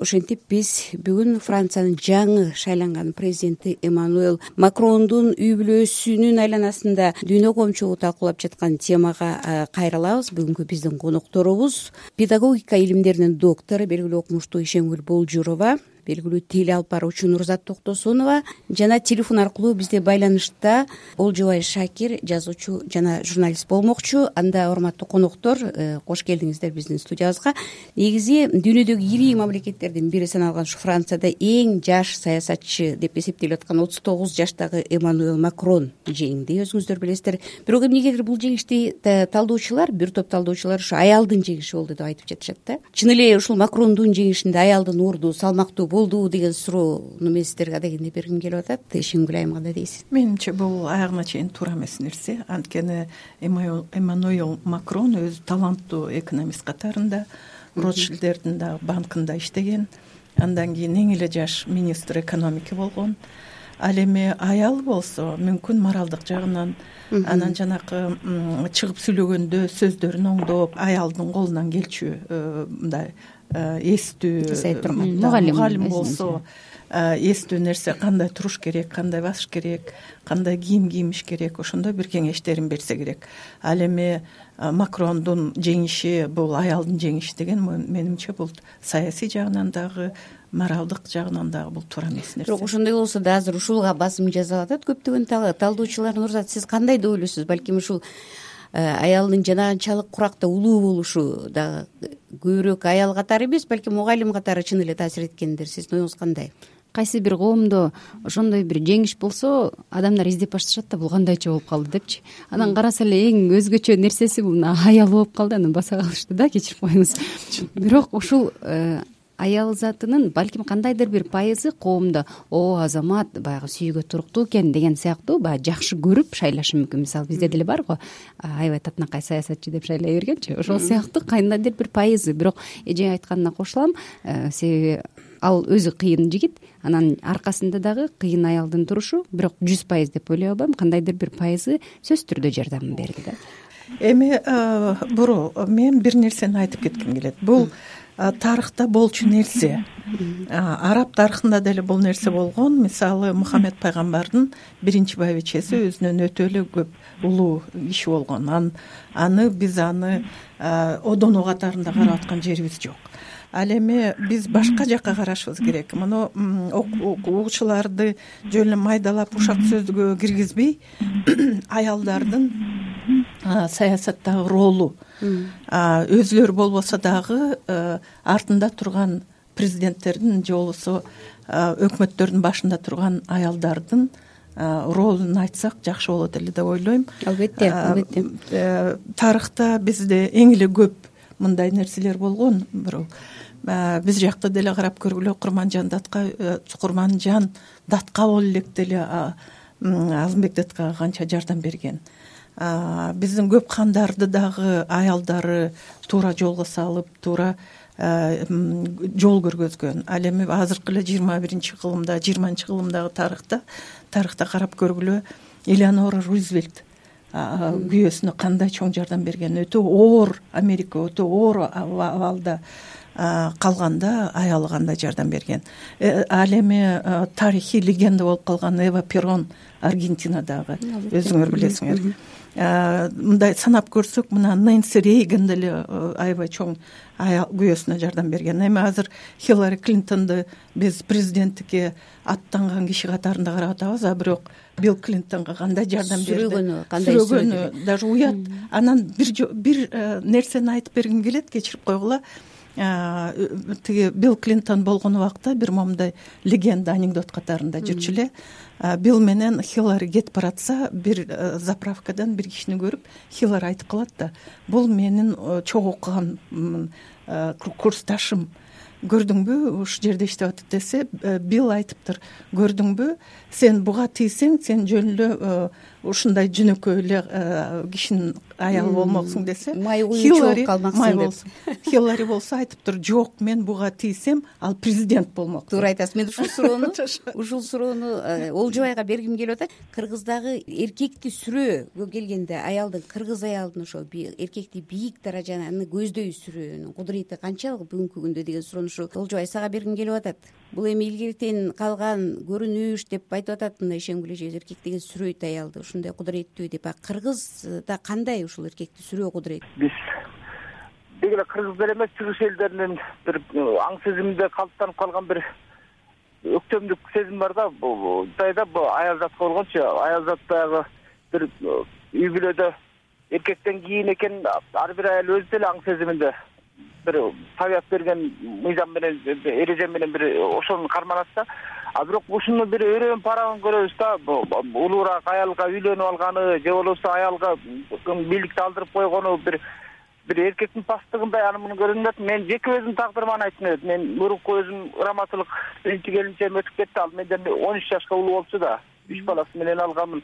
ошентип биз бүгүн франциянын жаңы шайланган президенти эммануэл макрондун үй бүлөсүнүн айланасында дүйнө коомчулугу талкуулап жаткан темага кайрылабыз. Бүгүнкү биздин конокторубуз педагогика илимдеринин доктору белгилүү окумуштуу ишенгүл болжурова белгилүү тил алып баруучу нурзат токтосунова жана телефон аркылуу бизде байланышта олжобай шакир жазуучу жана журналист болмокчу. Анда урматтуу коноктор э, кош келдиңиздер биздин студиябызга. Негизи дүйнөдөгү ири мамлекеттердин бири саналган ушу францияда эң жаш саясатчы деп эсептелип аткан отуз тогуз жаштагы эммануэл макрон жеңди өзүңүздөр билесиздер. Бирок эмнегедир бул жеңишти талдоочулар? Бир топ талдоочулар ушу аялдын жеңиши болду деп айтып жатышат да. Чын эле ушул макрондун жеңишинде аялдын орду салмактуу болдубу деген суроону мен сиздерге адегенде бергим келип атат. Ишенгүл айым кандай дейсиз? Менимче бул аягына чейин туура эмес нерсе. Анткени эммануэл макрон өзү таланттуу экономист катарында ротшильдердин дагы банкында иштеген. Андан кийин эң эле жаш министр экономики болгон. Ал эми аялы болсо мүмкүн моралдык жагынан анан жанакы чыгып сүйлөгөндө сөздөрүн оңдоп аялдын колунан келчү э, Э, эстүү мугалим мугалим болсо э, эстүү нерсе кандай туруш керек кандай басыш керек кандай кийим киймиш керек ошондой бир кеңештерин берсе керек. Ал эми э, макрондун жеңиши бул аялдын жеңиши деген менимче бул саясий жагынан дагы моралдык жагынан дагы бул туура эмес нерсе. Бирок ошондой болсо да азыр ушулга басым жасалып атат көптөгөн талдоочулар нурзат сиз кандай деп ойлойсуз балким ушул аялдын жана канчалык куракта улуу болушу дагы көбүрөөк аял катары эмес балким мугалим катары чын эле таасир эткендир сиздин оюңуз кандай? Кайсы бир коомдо ошондой бир жеңиш болсо адамдар издеп башташат да бул кандайча болуп калды депчи. Анан караса эле эң өзгөчө нерсеси бул мына аялы болуп калды анан баса калышты да кечирип коюңуз. Бирок ушул э, аял затынын балким кандайдыр бир пайызы коомдо. О азамат баягы сүйгө туруктуу экен деген сыяктуу баягы жакшы көрүп шайлашы мүмкүн. Мисалы бизде деле бар го аябай татынакай саясатчы деп шайлай бергенчи. Ошол сыяктуу кандайдыр бир пайызы. Бирок эже айтканына кошулам э, себеби ал өзү кыйын жигит анан аркасында дагы кыйын аялдын турушу бирок жүз пайыз деп ойлой албайм кандайдыр бир пайызы сөзсүз түрдө жардамын берди да. Эми э, буру мен бир нерсени айтып кетким келет. Бул тарыхта болчу нерсе? Араб тарыхында деле бул нерсе болгон. Мисалы мухаммед пайгамбардын биринчи байбичеси өзүнөн өтө эле көп улуу киши болгон. Аны биз аны одоно катарында карап аткан жерибиз жок. Ал эми биз башка жака карашыбыз керек. Муну угуучуларды жөн эле майдалап ушак сөзгө киргизбей аялдардын саясаттагы ролу. Өзүлөрү болбосо дагы э, артында турган президенттердин же болбосо өкмөттөрдүн башында турган аялдардын ролун айтсак жакшы болот эле деп ойлойм. Албетте албетте. э, тарыхта бизде эң эле көп мындай нерселер болгон бирок. Биз жакта деле карап көргүлө курманжан датка э, курманжан датка боло элек деле азымбек датка канча жардам берген биздин көп хандарды дагы аялдары туура жолго салып туура жол көргөзгөн. Ал эми азыркы эле жыйырма биринчи кылымда жыйырманчы кылымдагы тарыхта тарыхта карап көргүлө элеонора рузвельт күйөөсүнө кандай чоң жардам берген өтө оор америка өтө оор абалда калганда аялы кандай жардам берген. Э, ал эми тарыхый легенда болуп калган эва перон аргентинадагы. Өзүңөр билесиңер мындай санап көрсөк мына нэнси рейган деле э, аябай чоң аял күйөөсүнө жардам берген. Эми азыр хиллари клинтонду биз президенттикке аттанган киши катарында карап атабыз а бирок билл клинтонго кандай жардам берди? Сүрөгөнү кандай сүрөгөнү даже уят. Анан бир э, нерсени айтып бергим келет кечирип койгула тиги билл клинтон болгон убакта бир момундай легенда анекдот катарында жүрчү эле билл менен хиллари кетип баратса бир э, заправкадан бир кишини көрүп хиллари айтып калат да бул менин э, чогуу окуган э, курсташым. Көрдүңбү ушул жерде иштеп атат десе билл айтыптыр. Көрдүңбү сен буга тийсең сен жөн эле ушундай жөнөкөй эле э, кишинин аялы болмоксуң десе май куюучу болуп калмаксың деп. хиллари болсо айтыптыр жок мен буга тийсем ал президент болмок туура айтасыз мен ушул суроону ушул суроону э, олжобайга бергим келип атат. Кыргыздагы эркекти сүрөөгө келгенде аялдын кыргыз аялдын ошо эркекти бийик даражаны көздөй сүрөөнүн кудурети канчалык бүгүнкү күндө деген суроону ушу олжобай сага бергим келип атат бул эми илгертен калган көрүнүш деп айтып атат мындай ишенгүл эжебиз эркек деген сүрөйт аялды ушундай кудуреттүү деп. А кыргызда кандай ушул эркекти сүрөө кудурети биз тик эле кыргыздар эмес чыгыш элдеринин бир аң сезиминде калыптанып калган бир өктөмдүк сезим бар да. Мындайда аял затка болгончу. Аял зат баягы бир үй бүлөдө эркектен кийин экен ар бир аял өзү деле аң сезиминде бир табият берген мыйзам менен эреже менен бир ошону карманат да. А бирок ушуну бир өрөөн парагын көрөбүз да. Улуураак аялга үйлөнүп алганы же болбосо аялга бийликти алдырып койгону бир бир эркектин пасттыгындай аны муну көргөндөн атып мен жеке өзүмдүн тагдырыма айтчу элем мен мурунку өзүм раматылык биринчи келинчегим өтүп кетти. Ал менден он үч жашка улуу болчу да. Үч баласы менен алганмын.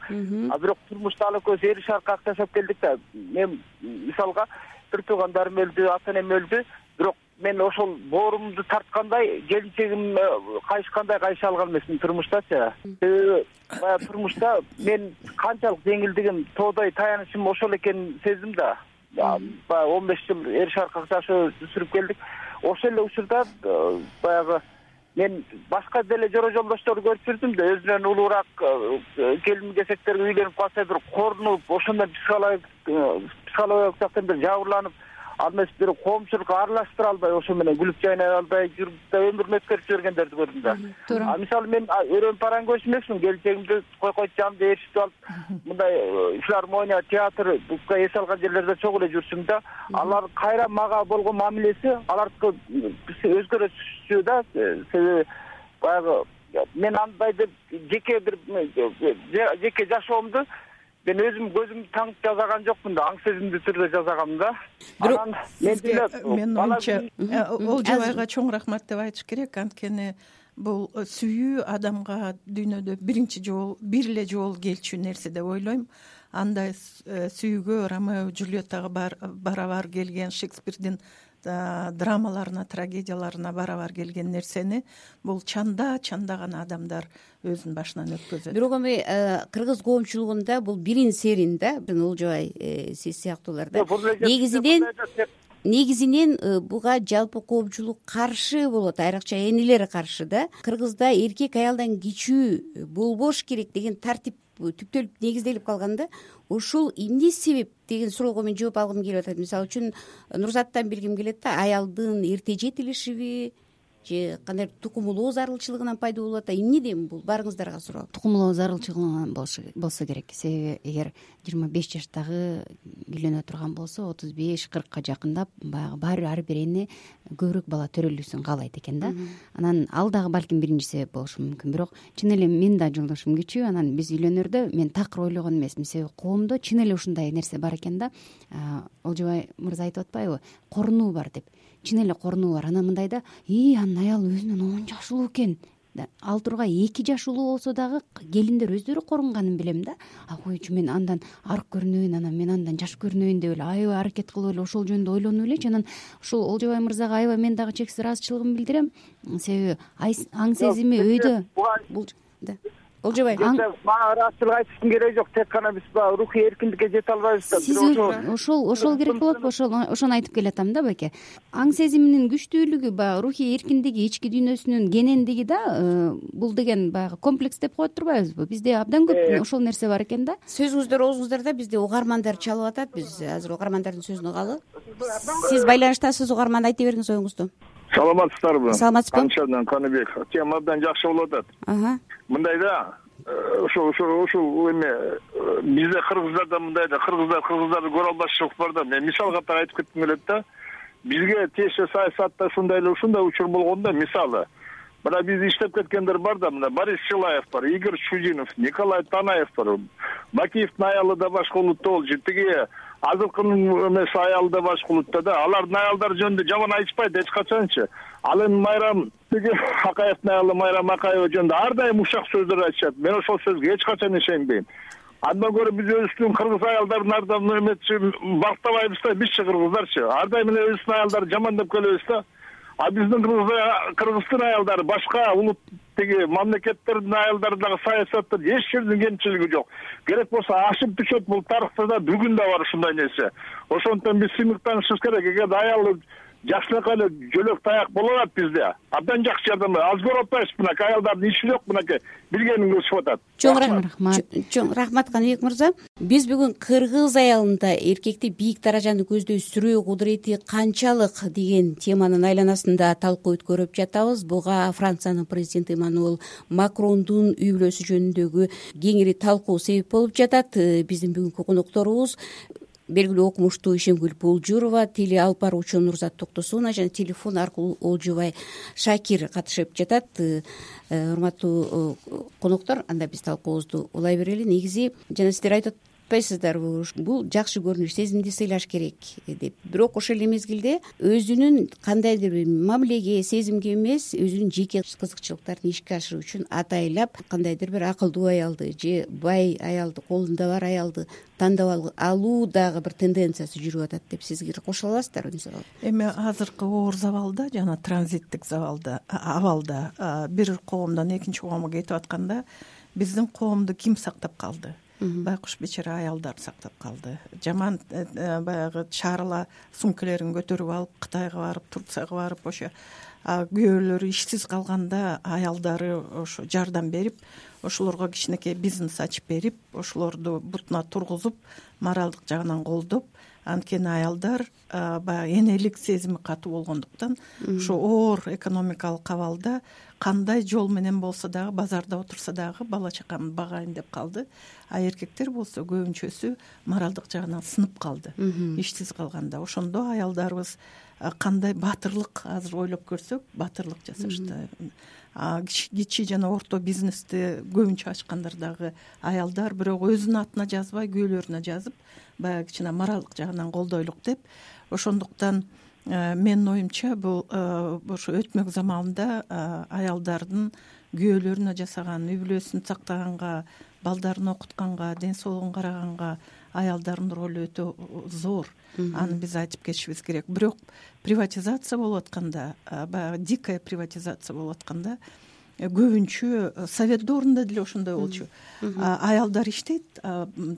А бирок турмушта ала экөөбүз эр шаркак жашап келдик да. Мен мисалга бир туугандарым өлдү ата энем өлдү бирок мен ошол боорумду тарткандай келинчегим э, кайышкандай кайыша алган эмесмин турмуштачы себеби баягы турмушта мен канчалык жеңилдигим тоодой таянычым ошол экенин сездим да. Баягы он беш жыл эр шаркак жашоо сүрүп келдик. Ошол эле учурда э, баягы мен башка деле жора жолдошторду көрүп жүрдүм да өзүнөн улуураак э, келин кесектерге үйлөнүп калса бир корунуп ошондон психологиялык жактан бир жабырланып ал эмес бир коомчулукка аралаштыра албай ошо менен күлүп жайнай албай жүрүп да өмүрүн өткөрүп жибергендерди көрдүм да. Туура а мисалы мен өрөөн параң көрчү эмесмин келинчегимди койкойт жанымда ээрчитип алып мындай э, филармония театр эс алган жерлерде чогуу эле жүрсүм да алар кайра мага болгон мамилеси алардыкы өзгөрчү да э, себеби баягы мен андай деп жеке бир жеке жашоомду мен өзүм көзүмдү таңып жасаган жокмун да аң сезимдүү түрдө жасаганмын да. Бирок анан мен деле менин оюмча олжобайга чоң рахмат деп айтыш керек. Анткени бул э, сүйүү адамга дүйнөдө биринчи жолу бир эле жолу келчү нерсе деп ойлойм. Андай э, сүйүүгө ромео джульеттага барабар келген шекспирдин драмаларына трагедияларына барабар келген нерсени бул чанда чанда гана адамдар өзүнүн башынан өткөзөт. Бирок эми э, кыргыз коомчулугунда бул бирин серин да олжобай э, сиз сыяктуулар да негизинен негизинен э, буга жалпы коомчулук каршы болот айрыкча энелер каршы да. Кыргызда эркек аялдан кичүү болбош керек деген тартип түптөлүп негизделип калган да ушул эмне себеп деген суроого мен жооп алгым келип атат. Мисалы үчүн нурзаттан билгим келет да аялдын эрте жетилишиби же кандайдыр тукумулоо зарылчылыгынан пайда болуп атат? Эмнеден бул? Баарыңыздарга суроо тукумулоо зарылчылыгынан болсо керек. Себеби эгер жыйырма беш жаштагы үйлөнө турган болсо отуз беш кыркка жакындап баягы баары бир ар бир эне көбүрөөк бала төрөлүүсүн каалайт экен да. Анан ал дагы балким биринчи себеп болушу мүмкүн. Бирок чын эле менин да жолдошум кичүү анан биз үйлөнөрдө мен такыр ойлогон эмесмин. Себеби коомдо чын эле ушундай нерсе бар экен да. Олжобай мырза айтып атпайбы корунуу бар деп чын эле корунуу бар анан мындай да ии анын аялы өзүнөн он жаш улуу экен ал тургай эки жаш улуу болсо дагы келиндер өздөрү корунганын билем да. А койчу мен андан арк көрүнөйүн анан мен андан жаш көрүнөйүн деп эле аябай аракет кылып эле ошол жөнүндө ойлонуп элечи анан ушул олжобай мырзага аябай мен дагы чексиз ыраазычылыгымды билдирем себеби аң сезими өйдө олжобай мага ыраазычылык айтыштын кереги жок тек гана биз баягы рухий эркиндикке жете албайбыз да. Сиз ошол ошол керек болот ошол ошону айтып келатам да байке. Аң сезиминин күчтүүлүгү баягы рухий эркиндиги ички дүйнөсүнүн кенендиги да э, бул деген баягы комплекс деп коет турбайбызбы? Бизде абдан көп э. ошол нерсе бар экен да. Сөзүңүздөр оозуңуздарда бизде угармандар чалып атат. Биз азыр угармандардын сөзүн угалы сиз байланыштасыз угарман айта бериңиз оюңузду саламатсыздарбы саламатсызбы? Канчадан каныбек тема абдан жакшы болуп атат. Мындай да ошо ошо ушул эме э, бизде кыргыздарда мындай да кыргыздар кыргыздарды көрө албашчылык бар да. Мен мисал катары айтып кетким келет да. Бизге тиешелүү саясатта ушундай эле ушундай учур болгон да мисалы. Мына бизди иштеп кеткендер бар да мына борис силаев бар игорь чудинов николай танаев бар. Бакиевдин аялы да башка улутта болчу. Тиги азыркынын эмеси аялы да башка улутта да. Алардын аялдары жөнүндө жаман айтышпайт эч качанчы. Ал эми майрам тиги акаевдин аялы майрам акаева жөнүндө ар дайым ушак сөздөр айтышат. Мен ошол сөзгө эч качан ишенбейм. Андан көрө биз өзүбүздүн кыргыз аялдарын ар дайым эметчи бактабайбыз да бизчи кыргыздарчы. Ар дайым эле өзүбүздүн аялдарды жамандап келебиз да. А биздин кыргыздын аялдары башка улут тиги мамлекеттердин аялдары дагы саясатта эч жердин кемчилиги жок. Керек болсо ашып түшөт бул тарыхта да бүгүн да бар ушундай нерсе. Ошондуктан биз сыймыктанышыбыз керек. Эгерде аял жакшынакай эле жөлөк таяк боло алат бизде. Абдан жакшы жардам аз көрүп атпайбызбы мынакей аялдардын иши жок мынакей билгенин кылышып атат. Чоң рахмат. Чоң рахмат. Каныбек мырза. Биз бүгүн кыргыз аялында эркекти бийик даражаны көздөй сүрөө кудурети канчалык деген теманын айланасында талкуу өткөрүп жатабыз. Буга франциянын президенти эммануэл макрондун үй бүлөсү жөнүндөгү кеңири талкуу себеп болуп жатат. Э, биздин бүгүнкү конокторубуз белгилүү окумуштуу ишемкүл болжурова тили алып баруучу нурзат токтосунова жана телефон аркылуу олжубай шакир катышып жатат. Э, э, урматтуу коноктор анда биз талкуубузду улай берели. Негизи жана сиздер айтып бул жакшы көрүнүш сезимди сыйлаш керек деп. Бирок ошол эле мезгилде өзүнүн кандайдыр бир мамилеге сезимге эмес өзүнүн жеке кызыкчылыктарын ишке ашыруу үчүн атайлап кандайдыр бир акылдуу аялды же бай аялды колунда бар аялды тандап алуу дагы бир тенденциясы жүрүп атат деп сиздер кошула аласыздарбы мисалы эми азыркы оор забалда жана транзиттик забалда абалда бир коомдон экинчи коомго кетип атканда биздин коомду ким сактап калды байкуш бечара аялдар сактап калды. Жаман э, э, баягы чарла сумкалерин көтөрүп алып кытайга барып турцияга барып ошо күйөөлөрү ишсиз калганда аялдары ошо жардам берип ошолорго кичинекей бизнес ачып берип ошолорду бутуна тургузуп моралдык жагынан колдоп анткени аялдар баягы энелик сезими катуу болгондуктан ушу оор экономикалык абалда кандай жол менен болсо дагы базарда отурса дагы бала чакамды багайын деп калды. А эркектер болсо көбүнчөсү моралдык жагынан сынып калды. Ишсиз калганда. Ошондо аялдарыбыз кандай баатырлык азыр ойлоп көрсөк баатырлык жасашты. Кичи жана орто бизнести көбүнчө ачкандар дагы аялдар бирок өзүнүн атына жазбай күйөөлөрүнө жазып баягы кичине моралдык жагынан колдойлук деп. Ошондуктан Э, менин оюмча бул э, ошо өтмөк заманда э, аялдардын күйөөлөрүнө жасаган үй бүлөсүн сактаганга балдарын окутканга ден соолугун караганга аялдардын ролу өтө зор. Аны биз айтып кетишибиз керек. Бирок приватизация болуп атканда баягы дикая приватизация болуп атканда көбүнчө совет доорунда деле ошондой болчу. Аялдар иштейт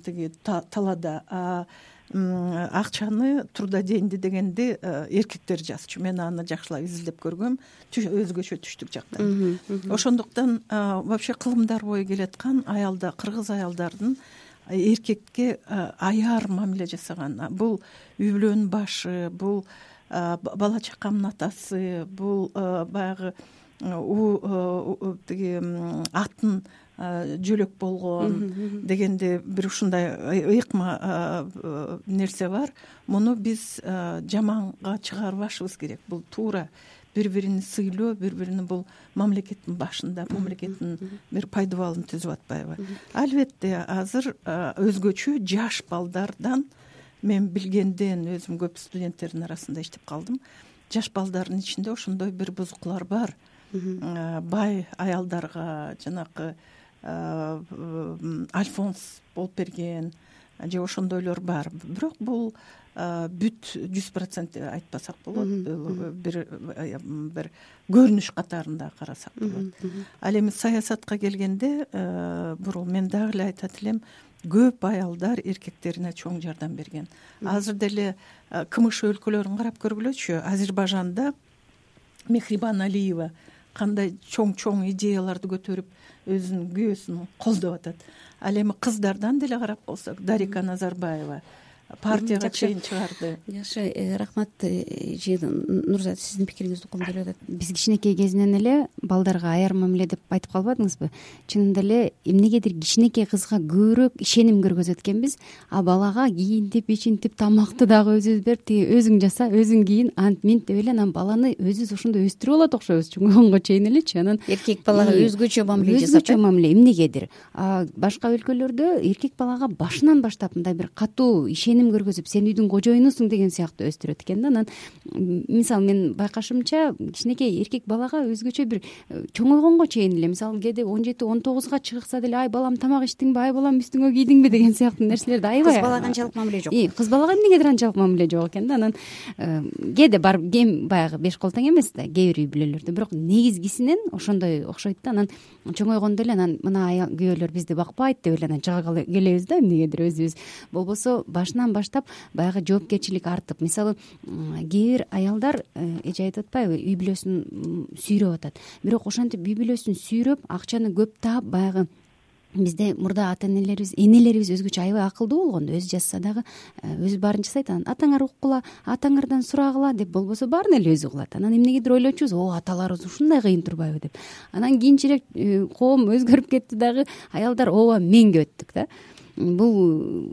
тиги талаада акчаны трудоденьди дегенди э, эркектер жазчу. Мен аны жакшылап изилдеп көргөм өзгөчө түштүк жакта ошондуктан э, вообще кылымдар бою келаткан аялда кыргыз аялдардын эркекке э, аяр мамиле жасаган. Бул үй бүлөнүн башы бул бала чакамдын атасы бул баягы тиги атын жөлөк болгон дегенде бир ушундай ыйыкма нерсе бар. Муну биз жаманга чыгарбашыбыз керек. Бул туура бири бирин сыйлоо бири бирини бул мамлекеттин башында мамлекеттин бир пайдубалын түзүп атпайбы. Албетте азыр өзгөчө жаш балдардан мен билгенден өзүм көп студенттердин арасында иштеп калдым. Жаш балдардын ичинде ошондой бир бузукулар бар бай аялдарга жанакы Э, альфонс болуп берген же ошондойлор бар. Бирок бул э, бүт жүз процент деп айтпасак болот. Бир э, бир көрүнүш катарында карасак болот. ал эми саясатка келгенде бурул мен дагы эле айтат элем көп аялдар эркектерине чоң жардам берген. Азыр деле кмш өлкөлөрүн карап көргүлөчү азербайжанда мехрибан алиева кандай чоң чоң идеяларды көтөрүп өзүнүн күйөөсүн колдоп атат. Ал эми кыздардан деле карап болсок дарика назарбаева партияга чейин чыгарды. Жакшы э, рахмат э, нурзат сиздин пикириңизди уккум келип атат. Биз кичинекей кезинен эле балдарга аяр мамиле деп айтып калбадыңызбы? Чынында эле эмнегедир кичинекей кызга көбүрөөк ишеним көргөзөт экенбиз а балага кийинтип ичинтип тамакты дагы өзүбүз берип тиги өзүң жаса өзүң кийин ант минт деп эле анан баланы өзүбүз ошондой өстүрүп алат окшойбуз. Чоңойгонго чейин элечи анан эркек балага өзгөчө мамиле жасап өзгөчө мамиле эмнегедир башка өлкөлөрдө эркек балага башынан баштап мындай бир катуу ишеним сеним көргөзүп сен үйдүн кожоюнусуң деген сыяктуу өстүрөт экен да анан мисалы менин байкашымча кичинекей эркек балага өзгөчө бир э, чоңойгонго чейин эле мисалы кээде он жети он тогузга чыкса деле ай балам тамак ичтиңби ай балам үстүңө кийдиңби деген сыяктуу нерселерди аябай кыз балага анчалык мамиле жок. Кыз балага эмнегедир анчалык мамиле жок экен да анан э, кээде барып кем баягы беш кол тең эмес да кээ бир үй бүлөлөрдө. Бирок негизгисинен ошондой окшойт да анан чоңойгондо эле анан мына күйөөлөр бизди бакпайт деп эле анан чыга келебиз да эмнегедир өзүбүз. Болбосо башынан баштап баягы жоопкерчилик артып. Мисалы кээ бир аялдар э, эже айтып атпайбы үй бүлөсүн сүйрөп атат. Бирок ошентип үй бүлөсүн сүйрөп акчаны көп таап баягы бизде мурда ата энелерибиз энелерибиз өзгөчө аябай акылдуу болгон өзү жазса дагы э, өзү баарын жасайт анан атаңар уккула атаңардан сурагыла деп болбосо баарын эле өзү кылат. Анан эмнегедир ойлочубуз о аталарыбыз ушундай кыйын турбайбы деп. Анан кийинчерээк э, коом өзгөрүп кетти дагы аялдар ооба менге өттүк да бул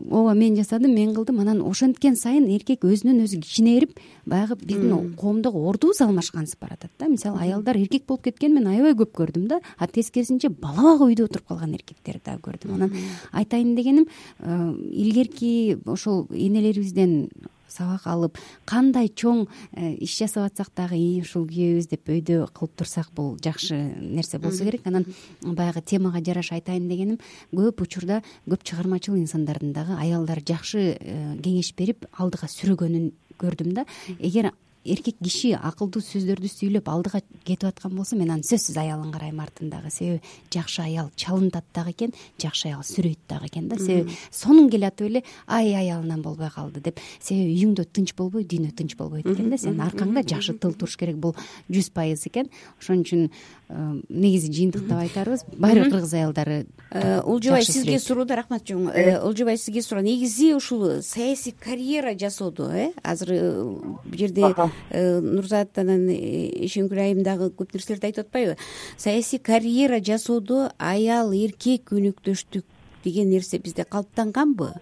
ооба мен жасадым мен кылдым. Анан ошенткен сайын эркек өзүнөн өзү кичинерип баягы биздин коомдогу ордубуз алмашкансып баратат да. Мисалы аялдар эркек болуп кеткенин мен аябай көп көрдүм да. А тескерисинче бала багып үйдө отуруп калган эркектерди дагы көрдүм. Анан айтайын дегеним э, илгерки ошол энелерибизден сабак алып кандай чоң э, иш жасап атсак дагы ии ушул күйөөбүз деп өйдө кылып турсак бул жакшы нерсе болсо керек. Анан баягы темага жараша айтайын дегеним көп учурда көп чыгармачыл инсандардын дагы аялдары жакшы э, кеңеш берип алдыга сүрөгөнүн көрдүм да. Эгер эркек киши акылдуу сөздөрдү сүйлөп алдыга кетип аткан болсо мен аны сөзсүз аялын карайм артындагы себеби жакшы аял чалынтат дагы экен жакшы аял сүрөйт дагы экен да. Себеби сонун келатып эле ай аялынан болбой калды деп. Себеби үйүңдө тынч болбой дүйнө тынч болбойт экен да. Сенин аркаңда жакшы тыл туруш керек бул жүз пайыз экен. Ошон үчүн Э, негизи жыйынтыктап айтарыбыз баары бир кыргыз аялдары э, улжубай сизге суроодо рахмат чоң. Э, улжубай сизге суроо. Негизи ушул саясий карьера жасоодо э? Азыр бул жерде нурзат анан эшемкүл айым дагы көп нерселерди айтып атпайбы. Саясий карьера жасоодо аял эркек өнөктөштүк деген нерсе бизде калыптанганбы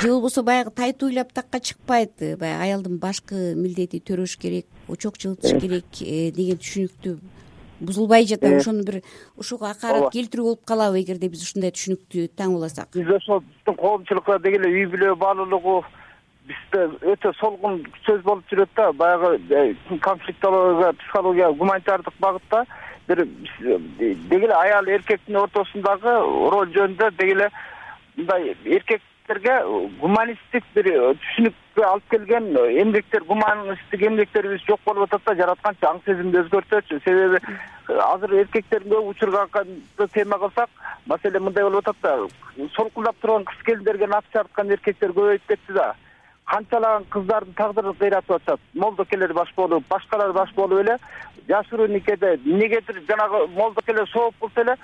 же болбосо баягы тайтууйлап такка чыкпайт баягы аялдын башкы милдети төрөш керек очок жылытыш керек деген түшүнүктү бузулбай жатабы ошону бир ошого акаарат келтирүү болуп калабы эгерде биз ушундай түшүнүктү таңууласак биз ошол биздин коомчулукта деги эле үй бүлө баалуулугу бизде өтө солгун сөз болуп жүрөт да. Баягы э, конфликтология психология гуманитардык багытта бир деги эле аял эркектин ортосундагы роль жөнүндө деги эле мындай эркектерге гуманисттик бир түшүнүккө алып келген эмгектер гуманисттик эмгектерибиз жок болуп атат да. Жаратканчы аң сезимди өзгөртөчү себеби азыр эркектердин көп учургаканды тема кылсак маселе мындай болуп атат да. Солкулдап турган кыз келиндерге нак чарткан эркектер көбөйүп кетти да канчалаган кыздардын тагдырын кыйратып атышат. Молдокелер баш болуп башкалар баш болуп эле жашыруу никеде эмнегедир жанагы молдокеле сооп кылса эле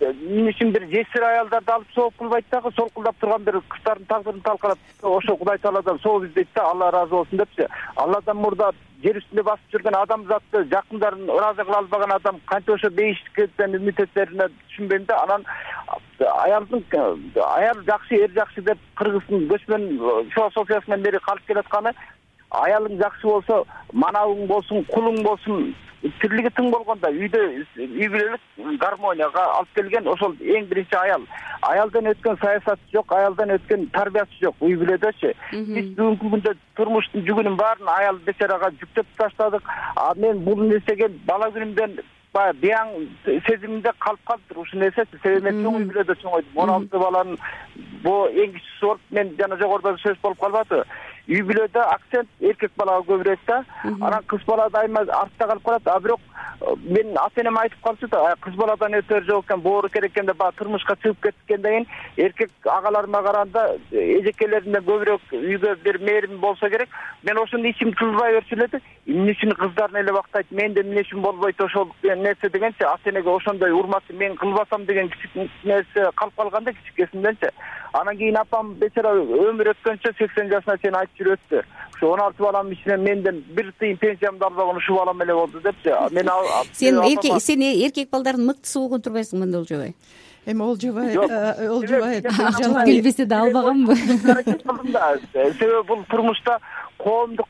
эмне үчүн бир жесир аялдарды алып сооп кылбайт дагы солкулдап турган бир кыздардын тагдырын талкалап ошо кудай тааладан сооп издейт да алла ыраазы болсун депчи. Алладан мурда жер үстүндө басып жүргөн адамзатты жакындарын ыраазы кыла албаган адам кантип ошо бейиштиктен үмүт этерине түшүнбөйм да анан аялдын аял жакшы эр жакшы деп кыргыздын көчмөн философиясынан бери калып келатканы аялың жакшы болсо манабың болсун кулуң болсун тирлиги тың болгондо үйдө үй бүлөлүк гармонияга алып келген ошол эң биринчи аял. Аялдан өткөн саясатчы жок аялдан өткөн тарбиячы жок үй бүлөдөчү биз бүгүнкү күндө турмуштун жүгүнүн баарын аял бечарага жүктөп таштадык. А мен бул нерсеге бала күнүмдөн баягы бияң сезимимде калып калыптыр ушул нерсечи себеби мен чоң үй бүлөдө чоңойдум он алты баланын эң кичүүсү болуп мен жана жогоруда сөз болуп калбадыбы үй бүлөдө акцент эркек балага көбүрөөк да. Анан кыз бала дайыма артта калып калат а бирок э, менин ата энем айтып калчу да кыз баладан өтөр жок экен боору керек экен деп баягы турмушка чыгып кеткенден кийин эркек агаларыма караганда э, эжекелеринен көбүрөөк үйгө бир мээрим болсо керек мен ошондо ичим тызбай берчү эле да эмне үчүн кыздарын эле бактайт менде эмне үчүн болбойт ошол нерсе дегенчи ата энеге ошондой урматы мен кылбасам деген кичик нерсе калып калган да кичикесинденчи анан кийин апам бечара өмүрү өткөнчө сексен жашына чейин айтып жүрүп өттү ушу он алты баламдын ичинен менден бир тыйын пенсиямды албаган ушул балам эле болду депчи мен сен сен эркек балдардын мыктысы болгон турбайсыңбы анда олжобай эми олжобай Ачылып келбесе да албаганбы да себеби бул турмушта коомдук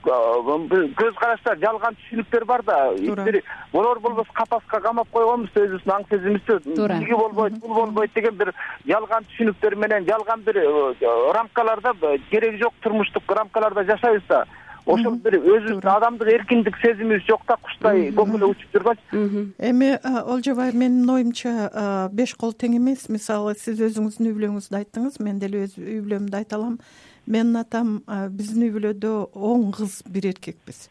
көз караштар жалган түшүнүктөр бар да. Туура. бир болор болбос капаска камап койгонбуз да өзүбүздүн аң сезимибизди Туура. тиги болбойт бул болбойт деген бир жалган түшүнүктөр менен жалган бир э, рамкаларда э, кереги жок турмуштук рамкаларда жашайбыз да. Ошол бир өзүбүздүн адамдык эркиндик сезимибиз жок да куштай көкүлө учуп жүргөнчү эми олжобай менин оюмча беш кол тең эмес. Мисалы сиз өзүңүздүн үй бүлөңүздү айттыңыз мен деле өз үй бүлөмдү айта алам менин атам биздин үй бүлөдө он кыз бир эркекпиз.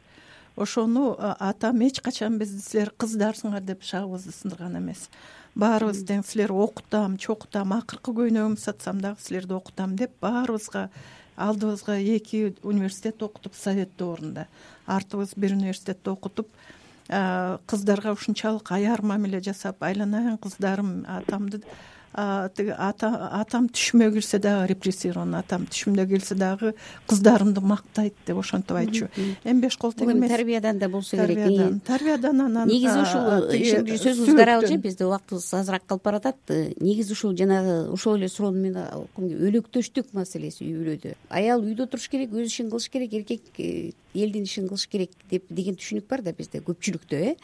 Ошону атам эч качан бизди силер кыздарсыңар деп шагыбызды сындырган эмес. Баарыбыз тең силерди окутам чокутам акыркы көйнөгүмдү сатсам дагы силерди окутам деп баарыбызга алдыбызга эки университет окутуп совет доорунда артыбыз бир университетте окутуп кыздарга ушунчалык аяр мамиле жасап айланайын кыздарым атамды тиги ата атам түшүмө кирсе дагы репрессирован атам түшүмдө келсе дагы кыздарымды мактайт деп ошентип айтчу. Эми беш кол тең эмес тарбиядан да болсо керек. тарбиядан тарбиядан анан негизи ушул сөзүңүздү даралычы сөөктөн. бизде убактыбыз азыраак калып баратат. Э, негизи ушул жанагы ошол эле суроону мен кымге өлөктөштүк маселеси үй бүлөдө аял үйдө туруш керек өз ишин кылыш керек эркек э, элдин ишин кылыш керек деп деген түшүнүк бар да бизде көпчүлүктө э.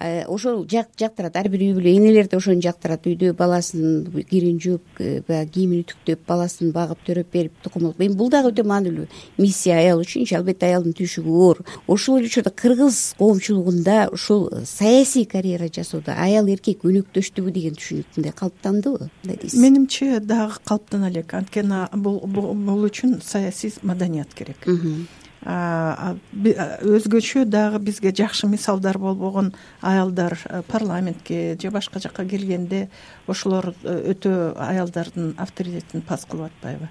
Э ошол жак жактырат ар бир үй бүлө энелер да ошону жактырат. Үйдө баласын кирин жууп э, баягы кийимин үтүктөп баласын багып төрөп берип тукум эми бул дагы өтө маанилүү миссия аял үчүнчү албетте аялдын түйшүгү оор ошол эле учурда кыргыз коомчулугунда ушул саясий карьера жасоодо аял эркек өнөктөштүгү деген түшүнүк мындай калыптандыбы? Мындай дейсиз? Менимче дагы калыптана элек анткени бул үчүн саясий маданият керек өзгөчө дагы бизге жакшы мисалдар болбогон аялдар э, парламентке же башка жака келгенде ошолор э, өтө аялдардын авторитетин пас кылып атпайбы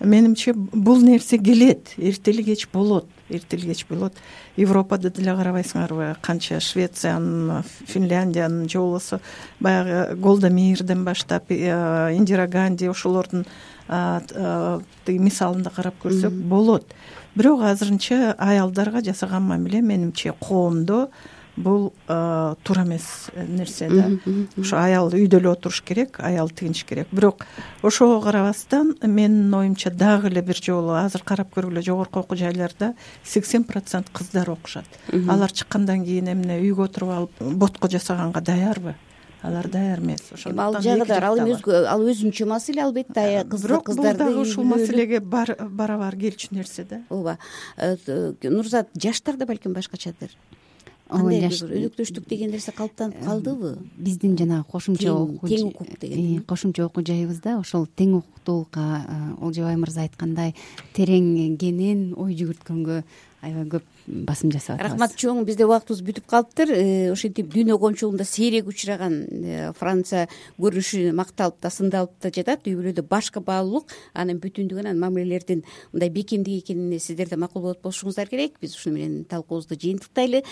менимче бул нерсе келет эрте эле кеч болот эрте эле кеч болот. Европада деле карабайсыңарбы канча швециянын финляндиянын же болбосо баягы голда мирден баштап э, индира ганди ошолордун тиги мисалында карап көрсөк болот бирок азырынча аялдарга жасаган мамиле менимче коомдо бул а, туура эмес нерсе да. Ошо аял үйдө эле отуруш керек аял тигиниш керек. Бирок ошого карабастан менин оюмча дагы эле бир жолу азыр карап көргүлө жогорку окуу жайларда сексен процент кыздар окушат. Алар чыккандан кийин эмне үйгө отуруп алып ботко жасаганга даярбы алар даяр эмес. Эми ал ошондуктан жагы ал эми ал өзүнчө маселе албетте ая кыз бирок бул дагы ушул маселеге бар- бара бара келчү нерсе да. Ооба Э, т- нурзат жаштар да балким башкачадыр ооба кандай жаш- өнөктөштүк деген нерсе калыптанып калдыбы? биздин жанагы кошумча окуу тең жай- укук деген. э, кошумча окуу жайыбызда ошол тең укуктуулукка э, олжобай мырза айткандай тереңгенен ой жүгүрткөнгө аябай көп басым жасап атабыз. Рахмат чоң бизде убактыбыз бүтүп калыптыр. Э, ошентип дүйнө коомчулугунда сейрек учураган э, франция көрүнүшү макталып да сындалып да жатат. Үй бүлөдө башка баалуулук анын бүтүндүгү анан мамилелердин мындай бекемдик экенине сиздер да макул болот болушуңуздар керек. Биз ушуну менен талкуубузду жыйынтыктайлы